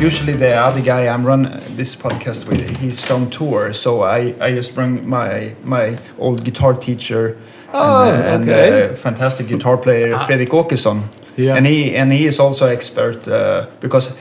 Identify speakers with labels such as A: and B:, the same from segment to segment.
A: usually the other guy I'm run this podcast with, he's on tour, so I, I just bring my my old guitar teacher
B: Oh,
A: and, uh,
B: okay.
A: and uh, fantastic guitar player
B: Ah.
A: Fredrik Åkesson.
B: Yeah.
A: And he and he is also expert uh, because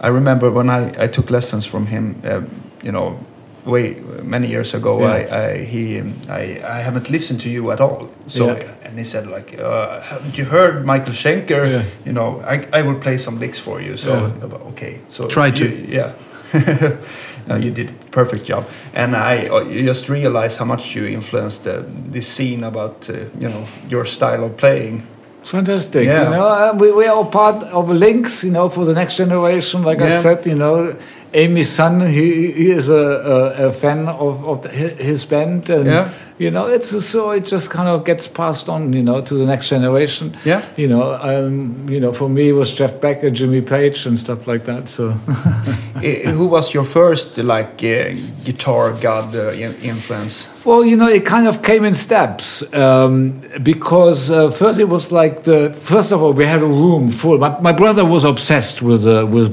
A: I remember when I, I took lessons from him, uh, you know, way many years ago.
B: Yeah.
A: I, I he I, I haven't listened to you at all. So
B: Yeah.
A: And he said like, uh, haven't you heard Michael Schenker?
B: Yeah.
A: You know, I, I will play some licks for you. So
B: Yeah.
A: okay, so
C: Try to.
A: you- yeah. no, you did a perfect job, and I uh, just realize how much you influenced the, the scene about uh, you know your style of playing.
B: Fantastic.
A: Yeah.
B: You know, uh, we, we are part of links, you know, for the next generation. Like I said, you know, Amy's son, he, he is a, a, a fan of, of his band. And,
A: Yeah.
B: you know, it's so it just kind of gets passed on, you know, to the next generation.
A: Yeah.
B: You know, um, you know, for me, it was Jeff Beck and Jimmy Page and stuff like that. So,
A: Who was your first like uh, guitar god uh, influence?
B: Well, you know, it kind of came in steps um, because uh, first it was like the first of all we had a room full. My, my brother was obsessed with uh, with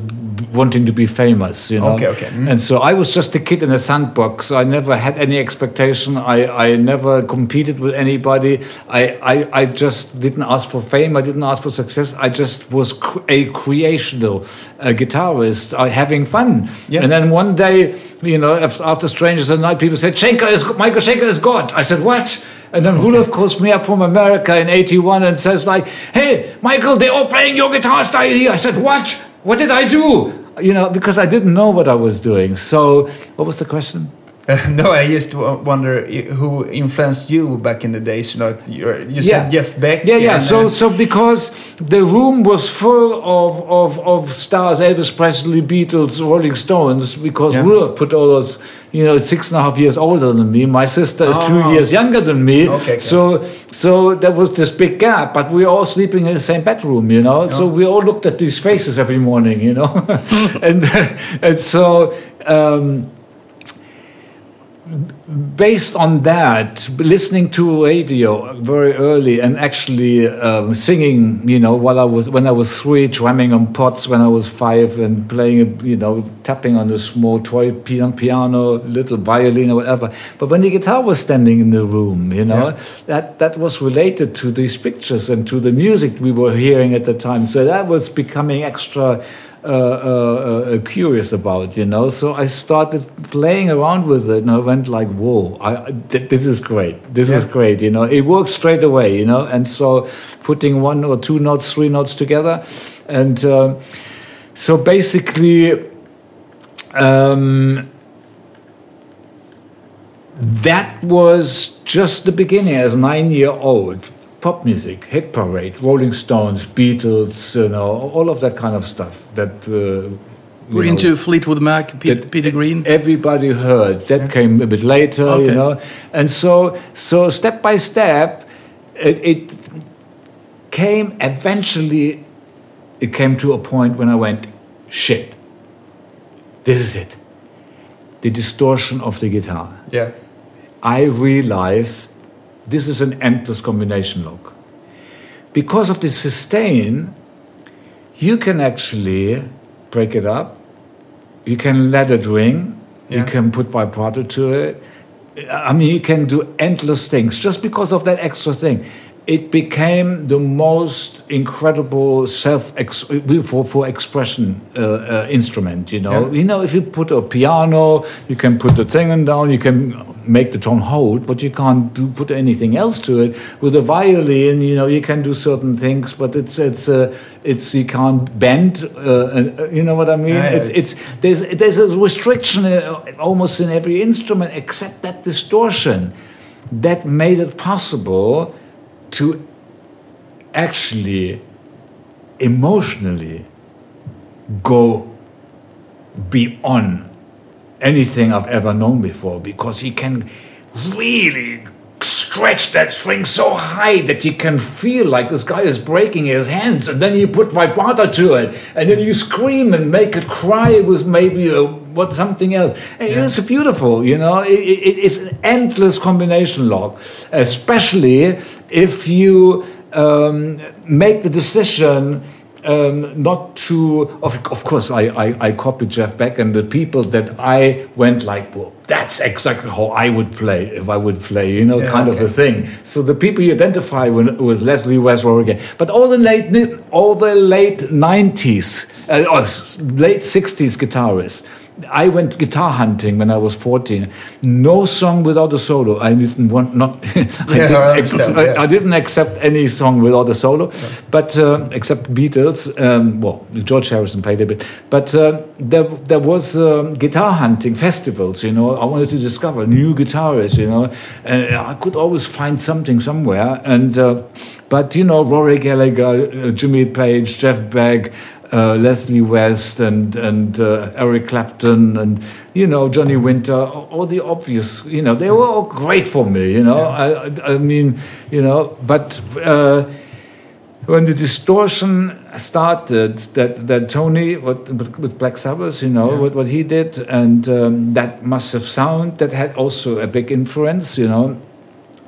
B: wanting to be famous, you know.
A: Okay, okay. Mm.
B: And so I was just a kid in a sandbox. I never had any expectation. I, I never competed with anybody. I, I I just didn't ask for fame. I didn't ask for success. I just was cr- a creational uh, guitarist, uh, having fun.
A: Yeah.
B: And then one day, you know, after Strangers at Night, people said, Schenker is, Michael Schenker is God. I said, what? And then Rudolf calls me up from America in 81 and says like, hey, Michael, they're all playing your guitar style here. I said, what? What did I do? You know, because I didn't know what I was doing. So what was the question?
A: Uh, no, I just wonder who influenced you back in the days. You know, you're,
B: Yeah.
A: said Jeff Beck.
B: Yeah, yeah. So, so because the room was full of, of, of stars, Elvis Presley, Beatles, Rolling Stones, because
A: Yeah.
B: Rudolf put all those, you know, six and a half years older than me. My sister is two years younger than me.
A: Okay, okay.
B: So, so there was this big gap, but we were all sleeping in the same bedroom, you know. So we all looked at these faces every morning, you know, and and so. Um, based on that, listening to radio very early and actually um, singing, you know, while I was when I was three, drumming on pots when I was five, and playing, you know, tapping on a small toy pian- piano, little violin or whatever. But when the guitar was standing in the room, you know,
A: Yeah.
B: that that was related to these pictures and to the music we were hearing at the time. So that was becoming extra uh, uh, uh, curious about, you know. So I started playing around with it, and I went like, "Whoa, I, th- this is great! This is great!" You know, it works straight away, you know. And so putting one or two notes, three notes together, and uh, so basically. Um, that was just the beginning as a nine year old pop music hit parade rolling stones beatles you know all of that kind of stuff that uh,
C: We're
B: know,
C: into Fleetwood Mac,
B: that
C: Peter Green.
B: everybody heard. That came a bit later you know. And so so step by step it, it came eventually it came to a point when i went shit. This is it. The distortion of the guitar.
A: Yeah,
B: I realized this is an endless combination lock. Because of the sustain, you can actually break it up. You can let it ring. You can put vibrato to it. I mean, you can do endless things just because of that extra thing. It became the most incredible self for, for expression uh, uh, instrument. You know,
A: Yeah.
B: you know, if you put a piano, you can put the thing down, you can make the tone hold, but you can't do, put anything else to it. With a violin, you know, you can do certain things, but it's it's uh, it's you can't bend. Uh, and, uh, you know what I mean?
A: Yeah, yeah,
B: it's it's there's there's a restriction uh, almost in every instrument except that distortion that made it possible to actually emotionally go beyond anything I've ever known before because he can really stretch that string so high that you can feel like this guy is breaking his hands and then you put vibrato to it and then you scream and make it cry with maybe a, what something else and it's beautiful you know it, it, it's an endless combination log especially if you um, make the decision um, not to, of, of course, I, I, I copied Jeff Beck and the people that I went like, well, that's exactly how I would play if I would play, you know,
A: Yeah,
B: kind
A: okay.
B: of a thing. So the people you identify with, with Leslie West again, but all the late, all the late 90s, uh, or late 60s guitarists, I went guitar hunting when I was 14. No song without a solo. I didn't want not. I,
A: Yeah,
B: didn't
A: I
B: ex-
A: understand,
B: I- I didn't accept any song without a solo, but uh, except Beatles. Um, well, George Harrison played a bit, but uh, there there was um, guitar hunting festivals. You know, I wanted to discover new guitarists. You know, and I could always find something somewhere. And uh, but you know, Rory Gallagher, uh, Jimmy Page, Jeff Beck. Uh, Leslie West and and uh, Eric Clapton and you know Johnny Winter, all the obvious, you know, they were all great for me. You know, I, I, I mean, you know, but uh, when the distortion started, that that Tony what, with Black Sabbath, you know, what, what he did, and um, that massive sound that had also a big influence, you know.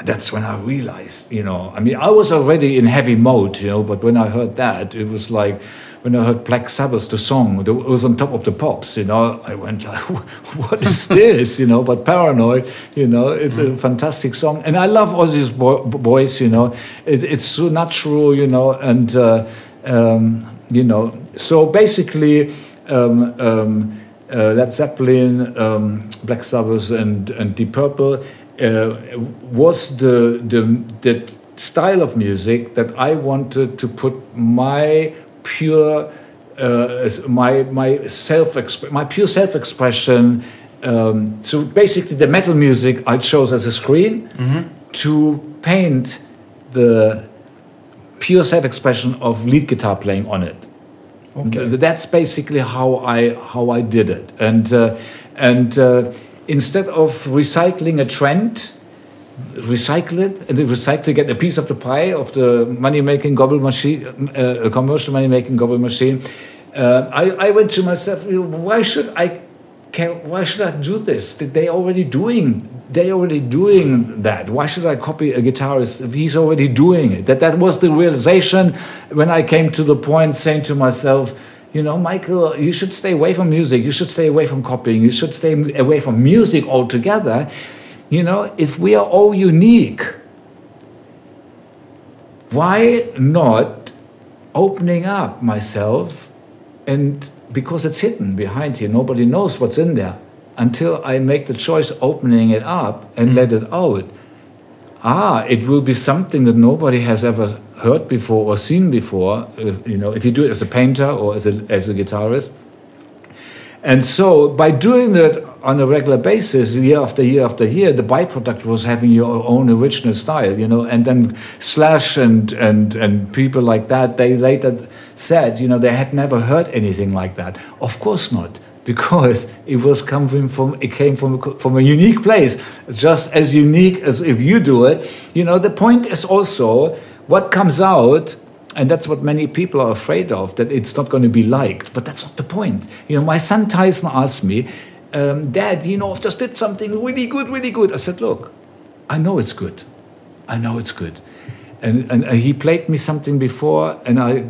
B: That's when I realized, you know, I mean, I was already in heavy mode, you know, but when I heard that, it was like when I heard Black Sabbath, the song, it was on top of the pops, you know, I went like, what is this, you know, but Paranoid, you know, it's a fantastic song. And I love Ozzy's vo- voice, you know, it, it's so natural, you know, and, uh, um, you know, so basically, um, um, uh, Led Zeppelin, um, Black Sabbath, and, and Deep Purple was the, the, the style of music that I wanted to put my pure, uh, my, my, self my pure self expression. Um, so basically, the metal music I chose as a screen to paint the pure self expression of lead guitar playing on it.
A: Okay.
B: Th- That's basically how I how I did it, and uh, and uh, instead of recycling a trend, recycle it and recycle get a piece of the pie of the money making gobble machine, uh, commercial money making gobble machine. Uh, I, I went to myself, why should I care, why should I do this? They already doing they already doing that. Why should I copy a guitarist if he's already doing it? That that was the realization when I came to the point saying to myself, you know, Michael, you should stay away from music. You should stay away from copying. You should stay away from music altogether. You know, if we are all unique, why not opening up myself and because it's hidden behind here, nobody knows what's in there until I make the choice opening it up and let it out. Ah, it will be something that nobody has ever heard before or seen before. If, you know, if you do it as a painter or as a, as a guitarist. And so, by doing that on a regular basis, year after year after year, the byproduct was having your own original style, you know. And then Slash and and and people like that, they later said, you know, they had never heard anything like that. Of course not, because it was coming from it came from from a unique place, just as unique as if you do it. You know, the point is also what comes out and that's what many people are afraid of, that it's not going to be liked. But that's not the point. You know, my son Tyson asked me, um, Dad, you know, I've just did something really good, really good. I said, Look, I know it's good. I know it's good. And, and uh, he played me something before, and I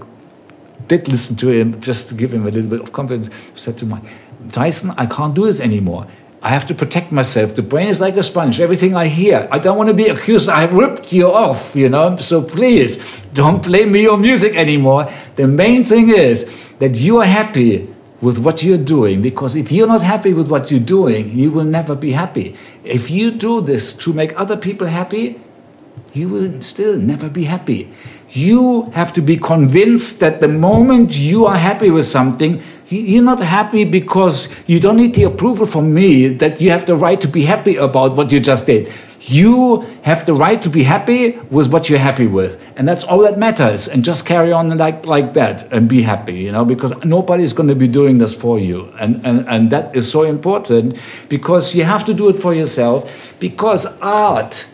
B: did listen to him just to give him a little bit of confidence. I Said to my Tyson, I can't do this anymore. I have to protect myself. The brain is like a sponge. Everything I hear, I don't want to be accused. I ripped you off, you know. So please don't play me your music anymore. The main thing is that you are happy with what you're doing because if you're not happy with what you're doing, you will never be happy. If you do this to make other people happy, you will still never be happy. You have to be convinced that the moment you are happy with something, you're not happy because you don't need the approval from me that you have the right to be happy about what you just did. You have the right to be happy with what you're happy with. And that's all that matters. And just carry on like, like that and be happy, you know, because nobody's going to be doing this for you. And, and, and that is so important because you have to do it for yourself because art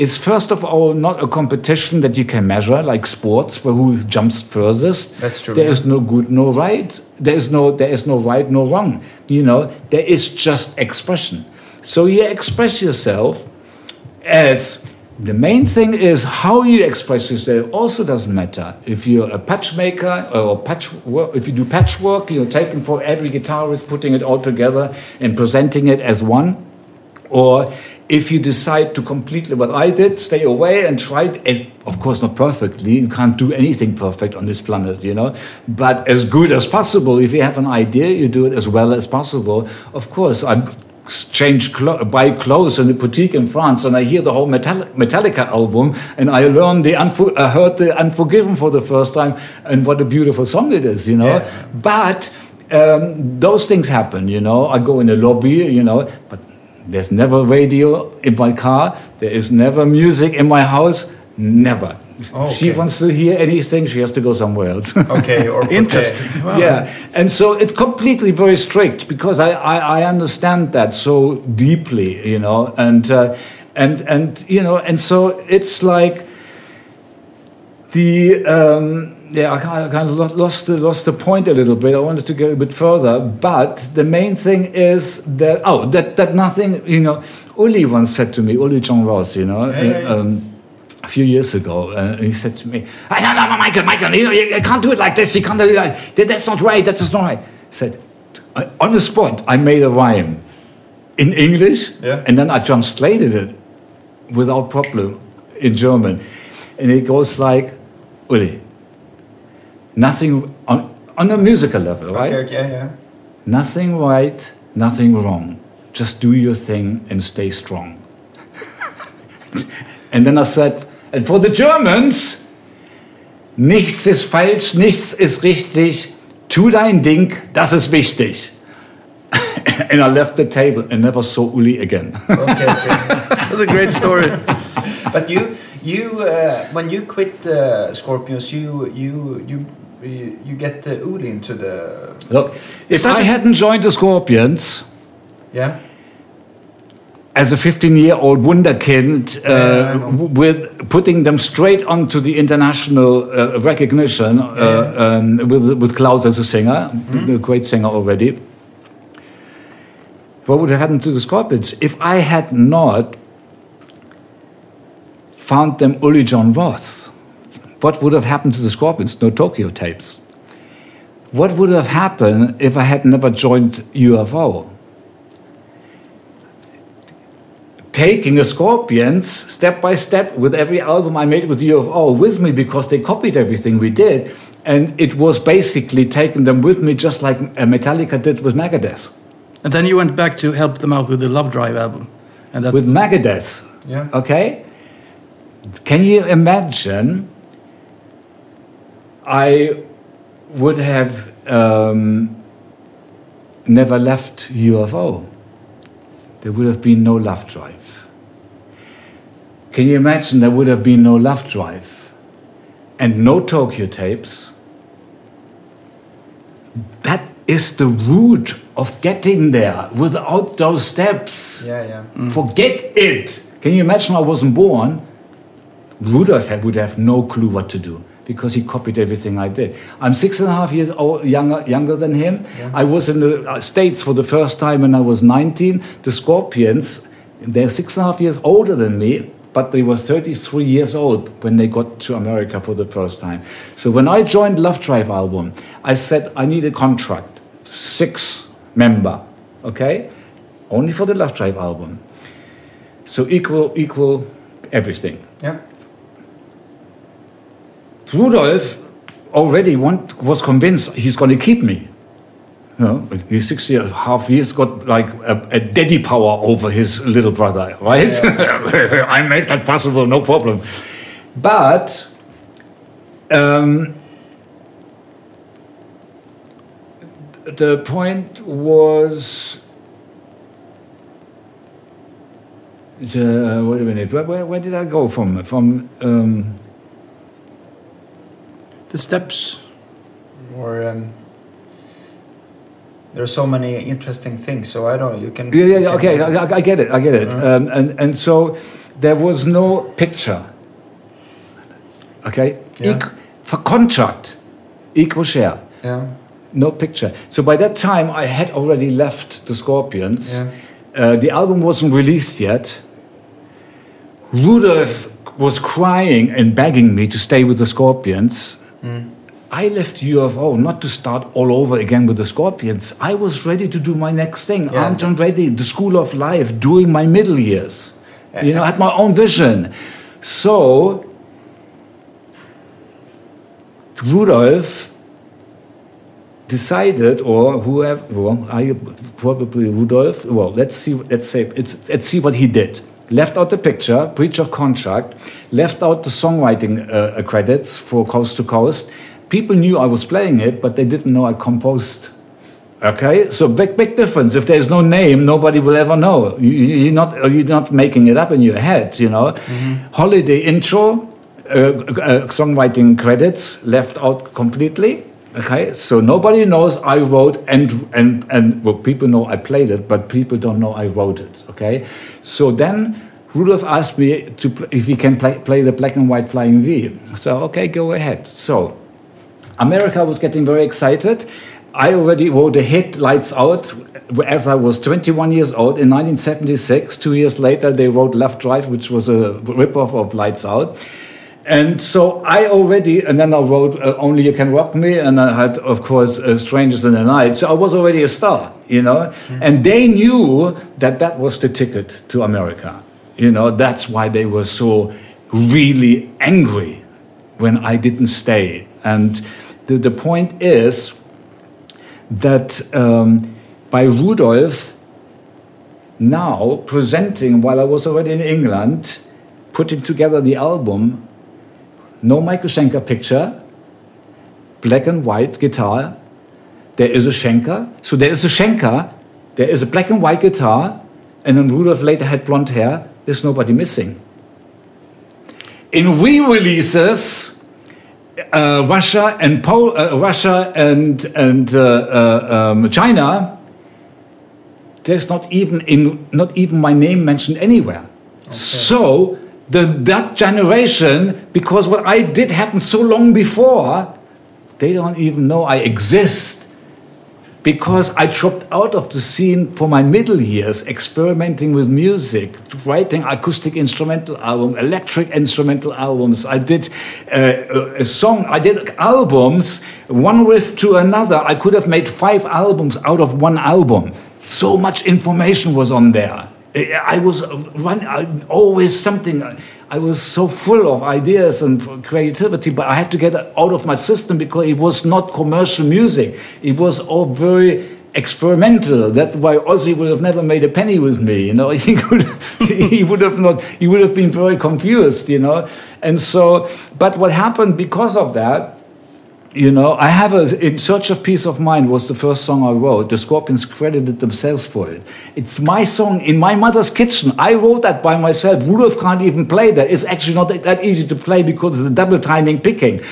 B: is first of all not a competition that you can measure like sports where who jumps furthest
A: That's true,
B: There
A: yeah.
B: is no good no right there is no there is no right no wrong you know there is just expression so you express yourself as The main thing is how you express yourself also doesn't matter. If you're a patchmaker or patchwork, if you do patchwork, you're taking for every guitarist, putting it all together and presenting it as one. Or if you decide to completely what I did, stay away and try, it, of course not perfectly, you can't do anything perfect on this planet, you know, but as good as possible. If you have an idea, you do it as well as possible. Of course, I'm change clo buy clothes in the boutique in France, and I hear the whole Metallica album, and I learned the Unfor I heard the Unforgiven for the first time, and what a beautiful song it is, you know. Yeah. But um, those things happen, you know. I go in the lobby, you know, but there's never radio in my car. There is never music in my house. Never. Oh, okay. She wants to hear anything, she has to go somewhere else.
A: okay, or
C: interesting.
B: Wow. Yeah, and so it's completely very strict because I, I, I understand that so deeply, you know, and uh, and and you know, and so it's like the. Um, yeah, I kind of lost the, lost the point a little bit. I wanted to go a bit further, but the main thing is that oh, that that nothing. You know, Uli once said to me, Uli John Roth, you know, yeah, yeah, yeah. Um, a few years ago, uh, he said to me, "No, no, no, Michael, Michael, you, know, you can't do it like this. You can't do it like that. That's not right. That's not right." He said, on the spot, I made a rhyme in English, yeah. and then I translated it without problem in German, and it goes like, "Uli, nothing on on a musical level, right?
A: Okay, okay, yeah.
B: Nothing right, nothing wrong. Just do your thing and stay strong." and then I said, and for the Germans, nichts ist falsch, nichts ist richtig. Tu dein Ding, das ist wichtig. and I left the table and never saw Uli again.
A: okay, okay. That's a great story. but you, you, uh, when you quit uh, Scorpions, you, you, you, you get uh, Uli into the.
B: Look, if I hadn't joined the Scorpions,
A: yeah
B: as a 15 year old wunderkind uh, with putting them straight onto the international uh, recognition uh, yeah. um, with, with Klaus as a singer, mm. a great singer already. What would have happened to the Scorpions if I had not found them Uli John Roth? What would have happened to the Scorpions? No Tokyo tapes. What would have happened if I had never joined UFO? taking the Scorpions step by step with every album I made with UFO with me because they copied everything we did. And it was basically taking them with me just like Metallica did with Megadeth.
C: And then you went back to help them out with the Love Drive album.
B: And that with Megadeth.
A: Yeah.
B: Okay? Can you imagine? I would have um, never left UFO there would have been no love drive. Can you imagine there would have been no love drive and no Tokyo tapes? That is the root of getting there without those steps.
A: Yeah, yeah.
B: Mm. Forget it. Can you imagine I wasn't born? Rudolf would have no clue what to do because he copied everything I did. I'm six and a half years old, younger, younger than him. Yeah. I was in the uh, States for the first time when I was 19. The Scorpions, they're six and a half years older than me, but they were 33 years old when they got to America for the first time. So when I joined Love Drive album, I said I need a contract, six member, okay, only for the Love Drive album. So equal, equal everything.
A: Yeah.
B: Rudolf already want, was convinced he's going to keep me. You know, he's six years, half got like a, a daddy power over his little brother, right? Yeah. I make that possible, no problem. But um, the point was the, wait a minute, where, where, where, did I go from? From um,
C: the steps?
A: Or um, there are so many interesting things. So I don't. You can.
B: Yeah, yeah, yeah okay. I, I, get it. I get it. Uh-huh. Um, and and so there was no picture. Okay. Yeah. Equ- for contract, equal share.
A: Yeah.
B: No picture. So by that time, I had already left the Scorpions. Yeah. Uh, the album wasn't released yet. Rudolf was crying and begging me to stay with the Scorpions. I left UFO not to start all over again with the Scorpions. I was ready to do my next thing.
A: Yeah.
B: Anton Ready, the School of Life, during my middle years. You know, I had my own vision. So, Rudolf decided, or whoever, well, I probably Rudolf. Well, let's see. Let's say it's, let's see what he did. Left out the picture, breach of contract. Left out the songwriting uh, credits for Coast to Coast. People knew I was playing it, but they didn't know I composed. Okay, so big big difference. If there's no name, nobody will ever know. You, you're not you're not making it up in your head. You know, holiday intro, uh, uh, songwriting credits left out completely. Okay, so nobody knows I wrote and and and well, people know I played it, but people don't know I wrote it. Okay, so then Rudolf asked me to if he can play, play the black and white flying V. So okay, go ahead. So America was getting very excited. I already wrote a hit, Lights Out, as I was 21 years old in 1976. Two years later, they wrote Love Drive, which was a ripoff of Lights Out. And so I already, and then I wrote uh, Only You Can Rock Me, and I had, of course, uh, Strangers in the Night. So I was already a star, you know? And they knew that that was the ticket to America. You know, that's why they were so really angry when I didn't stay. And the, the point is that um, by Rudolf now presenting, while I was already in England, putting together the album, no Michael Schenker picture, black and white guitar. There is a Schenker. So there is a Schenker, there is a black and white guitar, and then Rudolf later had blonde hair. There's nobody missing. In re-releases, uh, Russia and Pol- uh, Russia and and uh, uh, um, China, there's not even in not even my name mentioned anywhere. So the that generation, because what I did happened so long before, they don't even know I exist. Because I dropped out of the scene for my middle years, experimenting with music, writing acoustic instrumental album, electric instrumental albums. I did uh, a song, I did albums, one riff to another. I could have made five albums out of one album. So much information was on there. I was run, I- always something. I was so full of ideas and creativity, but I had to get out of my system because it was not commercial music. It was all very experimental. That's why Ozzy would have never made a penny with me. You know, he could, he would have not. He would have been very confused. You know, and so. But what happened because of that? You know, I have a In Search of Peace of Mind was the first song I wrote. The Scorpions credited themselves for it. It's my song in my mother's kitchen. I wrote that by myself. Rudolf can't even play that. It's actually not that easy to play because a double timing picking.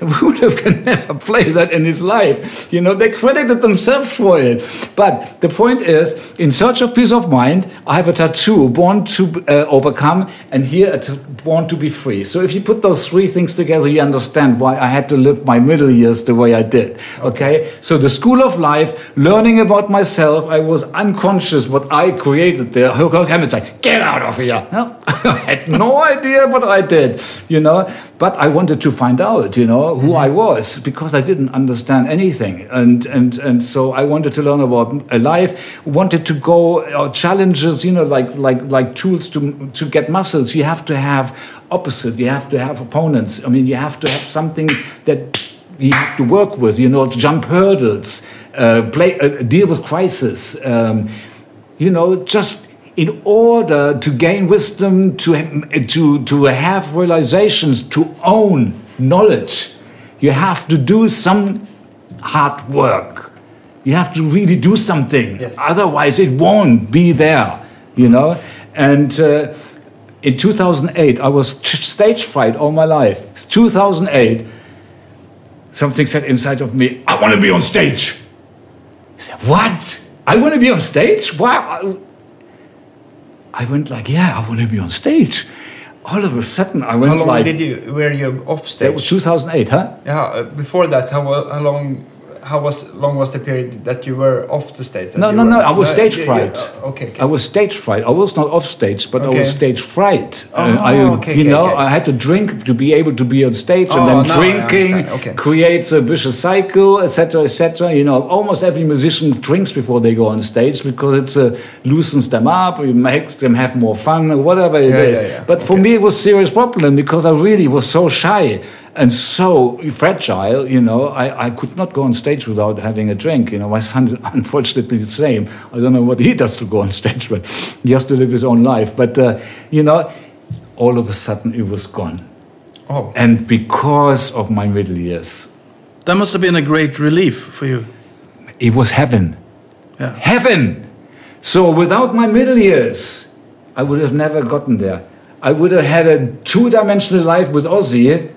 B: Rudolf can never play that in his life. You know, they credited themselves for it. But the point is, in search of peace of mind, I have a tattoo, born to uh, overcome, and here born to be free. So if you put those three things together, you understand why I had to live my middle years the way I did. Okay? So the school of life, learning about myself, I was unconscious what I created there. How come it's like, get out of here? No, I had no idea what I did, you know. But I wanted to find out, you know, who I was because I didn't understand anything, and and and so I wanted to learn about life. Wanted to go uh, challenges, you know, like like like tools to to get muscles. You have to have opposite. You have to have opponents. I mean, you have to have something that you have to work with. You know, to jump hurdles, uh, play, uh, deal with crisis. Um, you know, just in order to gain wisdom, to, to, to have realizations, to own knowledge, you have to do some hard work. You have to really do something.
A: Yes.
B: Otherwise, it won't be there, you know? And uh, in 2008, I was stage fright all my life. 2008, something said inside of me, I want to be on stage. I said, What? I want to be on stage? Why? I went like, yeah, I want to be on stage. All of a sudden, I went How
A: long
B: like,
A: did you were you off stage?
B: that
A: stage?
B: was 2008, huh?
A: yeah, uh, before that, how how long how was long was the period that you were off the stage?
B: No, no, no, I was stage
A: you-
B: fright.
A: uh, okay, okay.
B: I was stage fright. I was not off stage, but I was stage fright.
A: Oh,
B: Uh, I,
A: okay,
B: you
A: okay,
B: know,
A: okay.
B: I had to drink to be able to be on stage,
A: Oh,
B: and then
A: now I
B: drinking.
A: Okay.
B: creates a vicious cycle, etc., etc. You know, almost every musician drinks before they go on stage because it's uh, loosens them up, it makes them have more fun, or whatever it
A: Yeah,
B: is.
A: yeah, yeah.
B: But for me, it was serious problem because I really was so shy and so fragile. You know, I, I could not go on stage without having a drink. You know, my son is unfortunately the same. I don't know what he does to go on stage, but he has to live his own life. But uh, you know, all of a sudden it was gone,
A: Oh,
B: and because of my middle years,
C: That must have been a great relief for you.
B: it was heaven.
C: Yeah.
B: heaven. So without my middle years, I would have never gotten there. I would have had a two-dimensional life with Ozzy,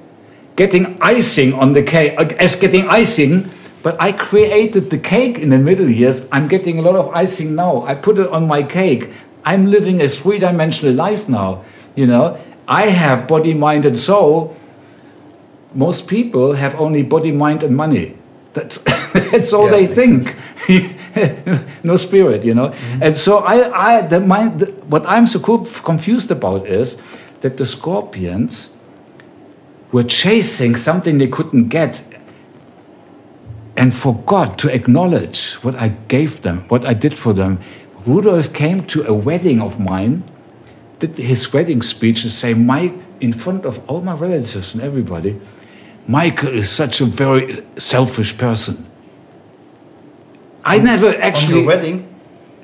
B: getting icing on the cake, uh, as getting icing. But I created the cake in the middle years. I'm getting a lot of icing now. I put it on my cake. I'm living a three-dimensional life now. You know, I have body, mind, and soul. Most people have only body, mind, and money. That's that's all
A: Yeah,
B: they think. no spirit, you know. And so I, I the mind, the, what I'm so confused about is that the scorpions were chasing something they couldn't get and forgot to acknowledge what I gave them, what I did for them. Rudolf came to a wedding of mine, did his wedding speech and say, Mike, in front of all my relatives and everybody, Michael is such a very selfish person. I never actually on
A: your wedding?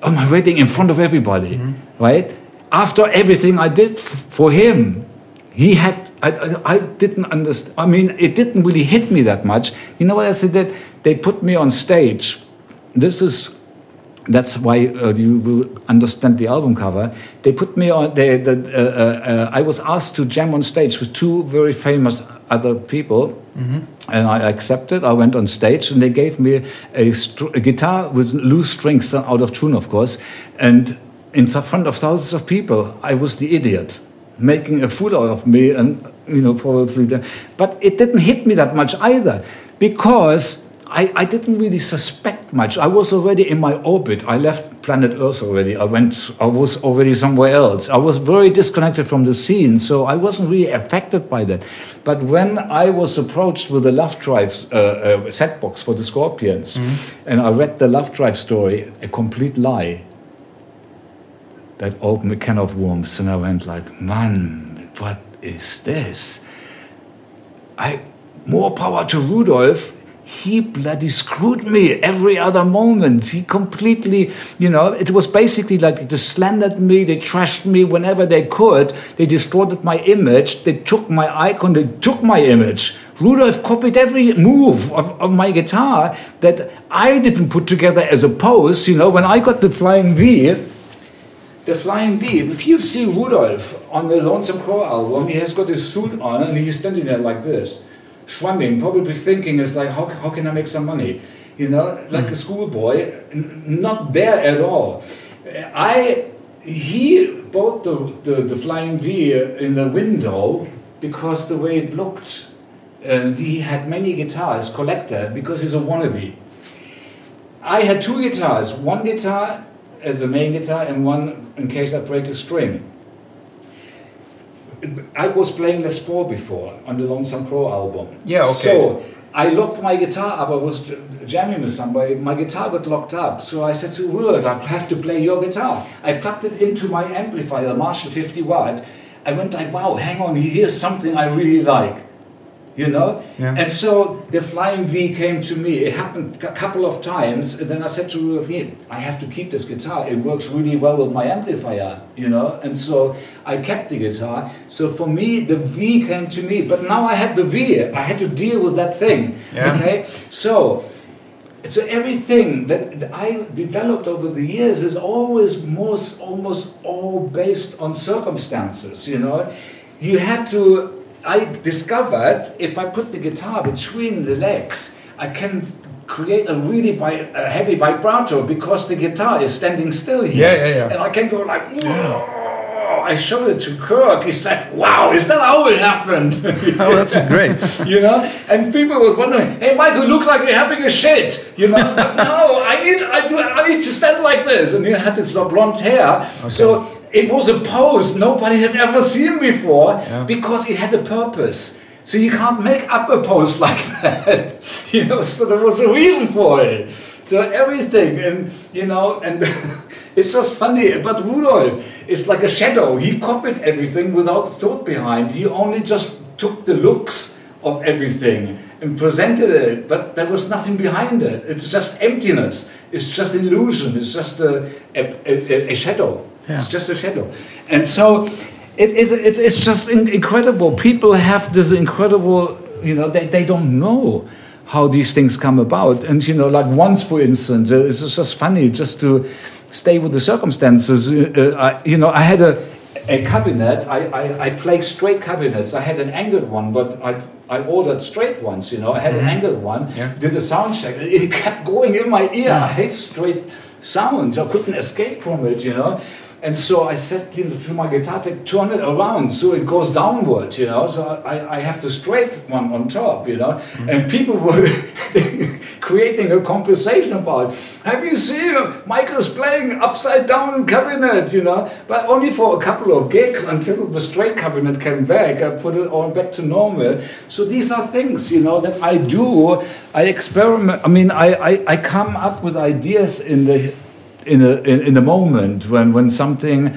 B: on my wedding in front of everybody, mm-hmm. right? After everything I did f- for him, he had. I, I, I didn't understand. I mean, it didn't really hit me that much. You know what I said? That they put me on stage. This is. That's why uh, you will understand the album cover. They put me on. They, the, uh, uh, uh, I was asked to jam on stage with two very famous other people, and I accepted. I went on stage, and they gave me a, str- a guitar with loose strings out of tune, of course. And in front of thousands of people, I was the idiot, making a fool out of me, and you know probably. that. but it didn't hit me that much either, because I, I didn't really suspect much. I was already in my orbit. I left planet Earth already. I went. I was already somewhere else. I was very disconnected from the scene, so I wasn't really affected by that. But when I was approached with the Love Drive uh, uh, set box for the Scorpions, and I read the Love Drive story, a complete lie. That opened a can of worms, and I went like, "Man, what is this?" I more power to Rudolf. He bloody screwed me every other moment. He completely, you know, it was basically like they slandered me, they trashed me whenever they could. They distorted my image, they took my icon, they took my image. Rudolf copied every move of, of my guitar that I didn't put together as a pose. You know, when I got the Flying V, the Flying V, if you see Rudolf on the Lonesome Crow album, he has got his suit on and he's standing there like this, schwamming, probably thinking, is like, how, how can I make some money? You know, like a hmm. schoolboy, n- not there at all. I, he bought the, the, the Flying V in the window because the way it looked. And he had many guitars, collector, because he's a wannabe. I had two guitars, one guitar as a main guitar and one in case I break a string. I was playing Les Paul before on the Lonesome Crow album.
A: Yeah, okay.
B: So I locked my guitar up. I was jamming with somebody. My guitar got locked up. So I said to Rudolf, I have to play your guitar. I plugged it into my amplifier, Marshall 50 watt. I went like, wow, hang on, here's something I really like. You know?
A: Yeah.
B: And so the Flying V came to me. It happened a couple of times. And then I said to "Yeah, I have to keep this guitar. It works really well with my amplifier, you know? And so I kept the guitar. So for me, the V came to me. But now I had the V. I had to deal with that thing.
A: Yeah.
B: Okay? So so everything that I developed over the years is always most almost all based on circumstances. You know, you had to. I discovered if I put the guitar between the legs, I can create a really vi- a heavy vibrato because the guitar is standing still here.
A: Yeah, yeah, yeah.
B: And I can go like. I showed it to Kirk. He said, "Wow, is that how it happened?"
C: Oh, that's great.
B: you know, and people was wondering, "Hey, Michael, look like you're having a shit." You know, no, I need, I do, I need to stand like this, and he had this blonde hair. So it was a pose nobody has ever seen before because it had a purpose. So you can't make up a pose like that. you know, so there was a reason for it. So everything, and you know, and it's just funny. But Rudolf is like a shadow. He copied everything without thought behind. He only just took the looks of everything and presented it, but there was nothing behind it. It's just emptiness. It's just illusion. It's just a, a, a, a shadow.
C: Yeah.
B: It's just a shadow. And so it is, it's, it's just incredible. People have this incredible, you know, they, they don't know how these things come about. And, you know, like once, for instance, uh, it's just funny just to stay with the circumstances. Uh, uh, I, you know, I had a, a cabinet. I, I, I play straight cabinets. I had an angled one, but I, I ordered straight ones, you know. I had an angled one,
A: Yeah.
B: did a sound check. It kept going in my ear. I hate straight sounds. I couldn't escape from it, you know. And so I said you know, to my guitar tech, turn it around so it goes downward, you know. So I, I have the straight one on top, you know. Mm-hmm. And people were creating a conversation about, have you seen Michael's playing upside down cabinet, you know? But only for a couple of gigs until the straight cabinet came back. I put it all back to normal. So these are things, you know, that I do. I experiment. I mean, I, I, I come up with ideas in the in a in, in a moment when when something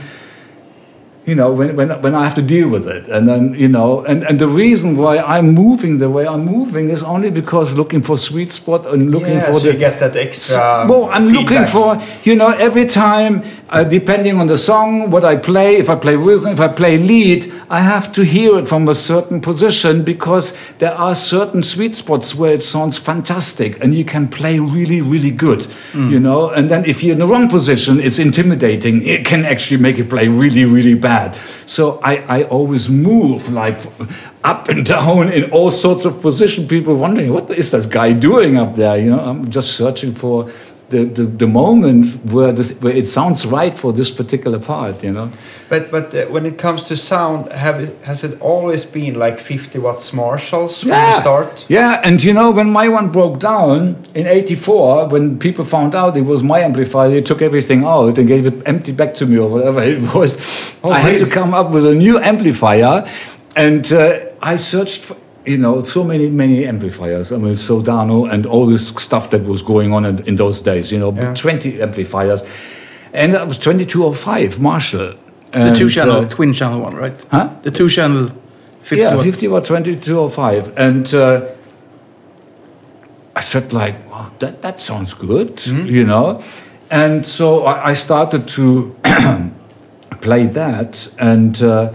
B: you know when, when when I have to deal with it and then you know and, and the reason why I'm moving the way I'm moving is only because looking for sweet spot and looking
A: yeah,
B: for
A: so
B: the
A: you get that extra.
B: well, I'm looking for, you know, every time, uh, depending on the song, what I play, if I play rhythm, if I play lead, I have to hear it from a certain position because there are certain sweet spots where it sounds fantastic and you can play really, really good, you know. And then if you're in the wrong position, it's intimidating. It can actually make you play really, really bad. So I, I always move like up and down in all sorts of positions. People wondering, what is this guy doing up there? You know, I'm just searching for the, the, the moment where, this, where it sounds right for this particular part, you know.
A: But but uh, when it comes to sound, have it, has it always been like 50 watts Marshalls from the start?
B: Yeah, and you know, when my one broke down in 84, when people found out it was my amplifier, they took everything out and gave it empty back to me or whatever it was.
A: Oh,
B: I had to come up with a new amplifier, and uh, I searched for. You know, so many, many amplifiers. I mean, Soldano and all this stuff that was going on in, in those days. You know,
A: Yeah.
B: 20 amplifiers, and that was 2205 Marshall.
C: The
B: And,
C: two channel,
B: uh,
C: twin channel one, right?
B: Huh?
C: The two channel 50
B: yeah,
C: watt.
B: 50 or 2205. And uh, I said, like, wow, that, that sounds good, you know? And so I, I started to play that. And uh,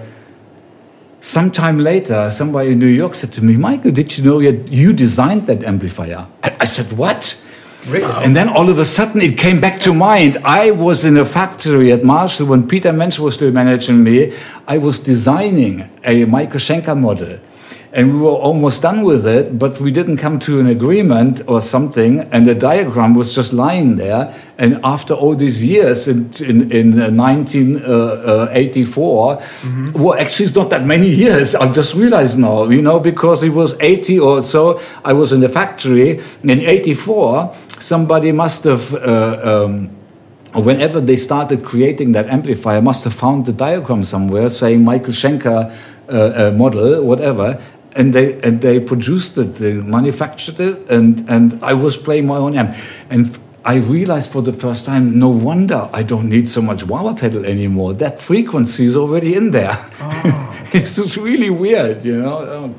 B: sometime later, somebody in New York said to me, Michael, did you know you designed that amplifier? I, I said, what?
A: Really?
B: And then all of a sudden it came back to mind. I was in a factory at Marshall when Peter Mensch was still managing me. I was designing a Michael Schenker model. And we were almost done with it, but we didn't come to an agreement or something. And the diagram was just lying there. And after all these years in, in, in uh, 1984, well, actually, it's not that many years. I just realized now, you know, because it was 80 or so, I was in the factory. In 84, somebody must have. Uh, um, whenever they started creating that amplifier, must have found the diagram somewhere saying Michael Schenker uh, uh, model, whatever, and they and they produced it, they manufactured it, and and I was playing my own amp, and I realized for the first time, no wonder I don't need so much wah pedal anymore. That frequency is already in there. it's just really weird, you know.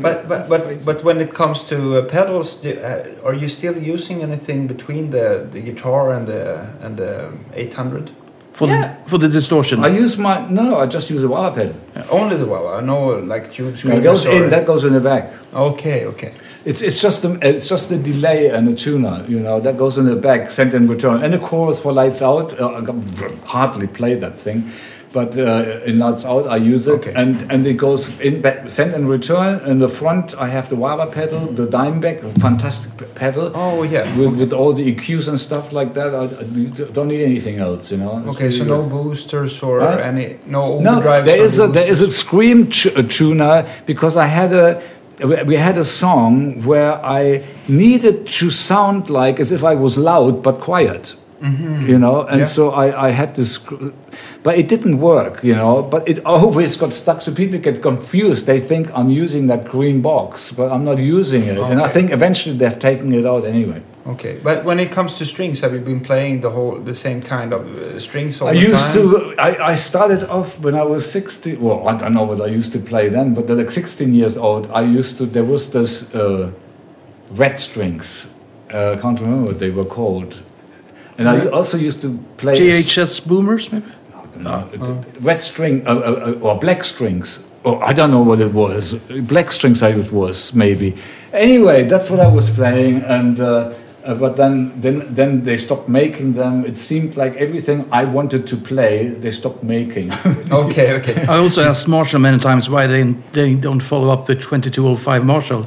A: But but but but when it comes to uh, pedals, do, uh, are you still using anything between the, the guitar and the and the 800?
C: For,
B: Yeah.
C: the, for the distortion.
B: I use my no, I just use a wah pedal.
A: Only the wah. I know like tube
B: It
A: screamers.
B: goes in, that goes in the back.
A: Okay, okay.
B: It's, it's just the it's just the delay and the tuner, you know, that goes in the back, send and return, and the chorus for lights out. Uh, I hardly play that thing, but uh, in Lights Out I use it,
A: Okay.
B: and and it goes in back, send and return. In the front I have the wah pedal, the Dimebag, a fantastic pedal.
A: Oh yeah.
B: With, with all the EQs and stuff like that, I, I don't need anything else, you know. It's
A: Okay, so
B: really
A: no boosters or
B: Huh?
A: any no
B: No, there a there is a scream a tuner because I had a we- had a song where I needed to sound like as if I was loud but quiet. You know, and.
A: Yeah.
B: so I, I had this, but it didn't work. You know, but it always got stuck. So people get confused. They think I'm using that green box, but I'm not using it. And I think eventually they've taken it out anyway.
A: Okay, but when it comes to strings, have you been playing the whole the same kind of uh, strings all the time?
B: I
A: the
B: used
A: time?
B: to. I, I started off when I was 16. Well, I don't know what I used to play then, but like 16 years old, I used to. There was this uh, red strings. Uh, I can't remember what they were called. And I also used to play
C: GHS boomers, maybe?
B: I don't know, it- red string uh, uh, uh, or black strings. Oh, I don't know what it was. Black strings, I it was maybe. Anyway, that's what I was playing, and uh, uh, but then then then they stopped making them. It seemed like everything I wanted to play, they stopped making.
A: Okay, okay.
C: I also asked Marshall many times why they they don't follow up the 2205 Marshall.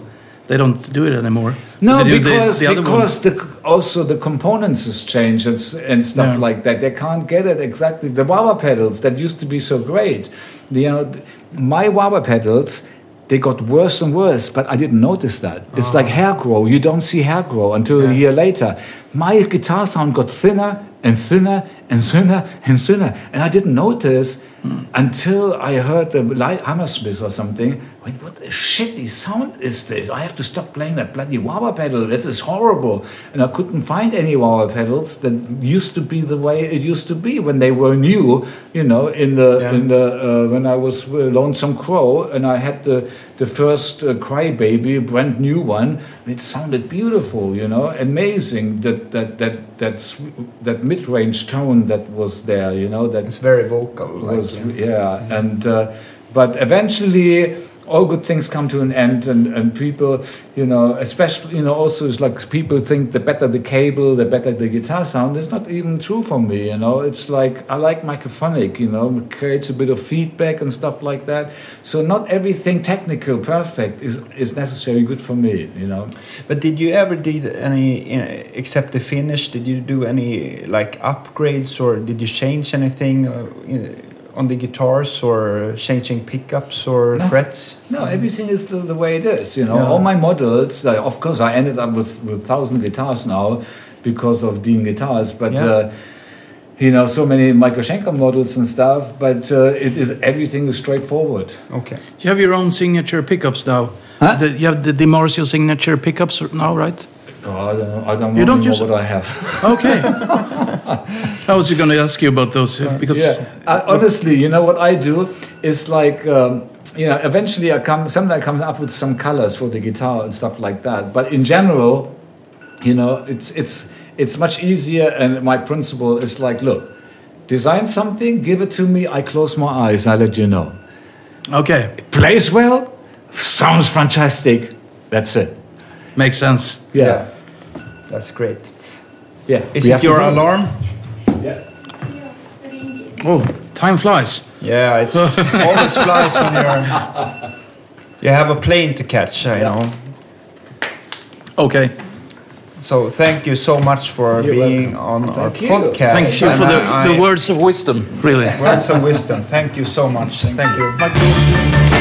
C: They don't do it anymore.
B: No,
C: the-
B: because
C: the one.
B: because the, also the components has changed and, and stuff
C: Yeah.
B: like that. They can't get it exactly. The wah pedals that used to be so great, you uh, know, my wah pedals. They got worse and worse, but I didn't notice that. It's like ah. hair grow. You don't see hair grow until a year later. My guitar sound got thinner and thinner and thinner and thinner, and I didn't notice hmm. until I heard the light Hammersmith or something. What a shitty sound is this? I have to stop playing that bloody wah wah pedal. This is horrible. And I couldn't find any wah wah pedals that used to be the way it used to be when they were new. You know, in the
A: Yeah.
B: in the uh, when I was Lonesome Crow and I had the the first uh, Crybaby, brand new one. It sounded beautiful. You know, amazing that that that that's that mid range tone that was there. You know that
A: It's very vocal. Like,
B: was
A: yeah.
B: yeah and uh, but eventually all good things come to an end and, and people you know especially you know also it's like people think the better the cable the better the guitar sound. It's not even true for me you know. It's like i like microphonic you know it creates a bit of feedback and stuff like that. So not everything technical perfect is is necessarily good for me you know.
A: But did you ever did any, uh, except the finish? Did you do any like upgrades or did you change anything uh, in- on the guitars or changing pickups or
B: Nothing.
A: frets?
B: No, everything is the, the way it is. You know,
A: Yeah.
B: all my models. Like, of course, I ended up with with thousand guitars now because of Dean guitars, but.
A: Yeah.
B: Uh, you know, so many Michael Schenker models and stuff, but uh, it is everything is straightforward.
A: Okay.
C: You have your own signature pickups now.
B: Huh?
C: The, you have the DiMarzio signature pickups now, right?
B: No, I don't know. I don't
C: You
B: know
C: don't use-
B: what I have.
C: Okay. I was going to ask you about those because
B: yeah, I, honestly, you know what I do is like, um, you know, eventually I come, sometimes I come up with some colors for the guitar and stuff like that. But in general, you know, it's it's it's much easier. And my principle is like, look, design something, give it to me. I close my eyes, I let you know.
C: okay, It
B: Plays well, sounds fantastic. That's it.
C: makes sense.
B: Yeah,
A: That's great.
B: yeah.
A: Is
B: We
A: it your
B: do
A: alarm?
C: Oh, time flies.
A: Yeah, it's always flies when you're. You have a plane to catch, you know.
C: Okay.
A: So thank you so much for
B: You're
A: being on
B: Thank
A: our
B: you.
A: podcast.
C: Thank you
A: And
C: for the,
A: I-
C: the words of wisdom, really.
A: words of wisdom. Thank you so much. Thank you.
B: Thank you.